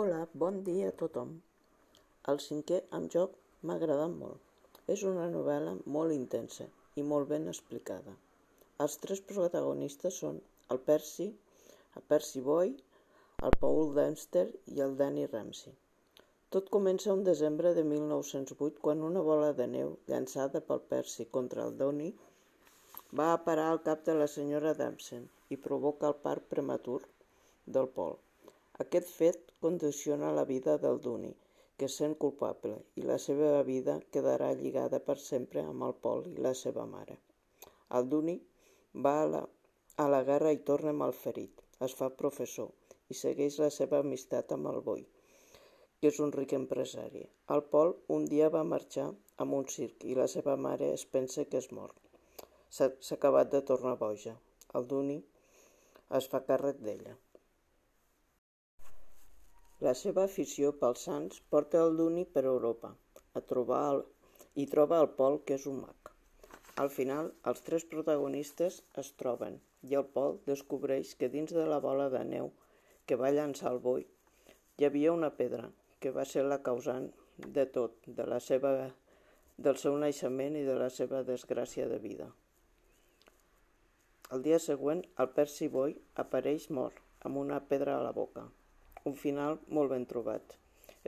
Hola, bon dia a tothom. El cinquè amb joc m'ha agradat molt. És una novel·la molt intensa i molt ben explicada. Els tres protagonistes són el Percy, el Percy Boy, el Paul Dempster i el Danny Ramsey. Tot comença un desembre de 1908 quan una bola de neu llançada pel Percy contra el Donny va a parar al cap de la senyora Dempsey i provoca el part prematur del Paul. Aquest fet condiciona la vida del Duni, que sent culpable, i la seva vida quedarà lligada per sempre amb el Pol i la seva mare. El Duni va a la, a la guerra i torna malferit. Es fa professor i segueix la seva amistat amb el boi, que és un ric empresari. El Pol un dia va marxar amb un circ i la seva mare es pensa que és mort. S'ha acabat de tornar boja. El Duni es fa càrrec d'ella. La seva afició pels sants porta el Duni per Europa a trobar el, i troba el Pol, que és un mag. Al final, els tres protagonistes es troben i el Pol descobreix que dins de la bola de neu que va llançar el boi hi havia una pedra que va ser la causant de tot, de la seva, del seu naixement i de la seva desgràcia de vida. El dia següent, el Percy Boy apareix mort, amb una pedra a la boca. Un final molt ben trobat.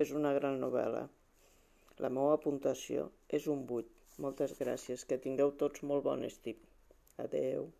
És una gran novel·la. La meva puntuació és un 8. Moltes gràcies. Que tingueu tots molt bon estiu. Adeu.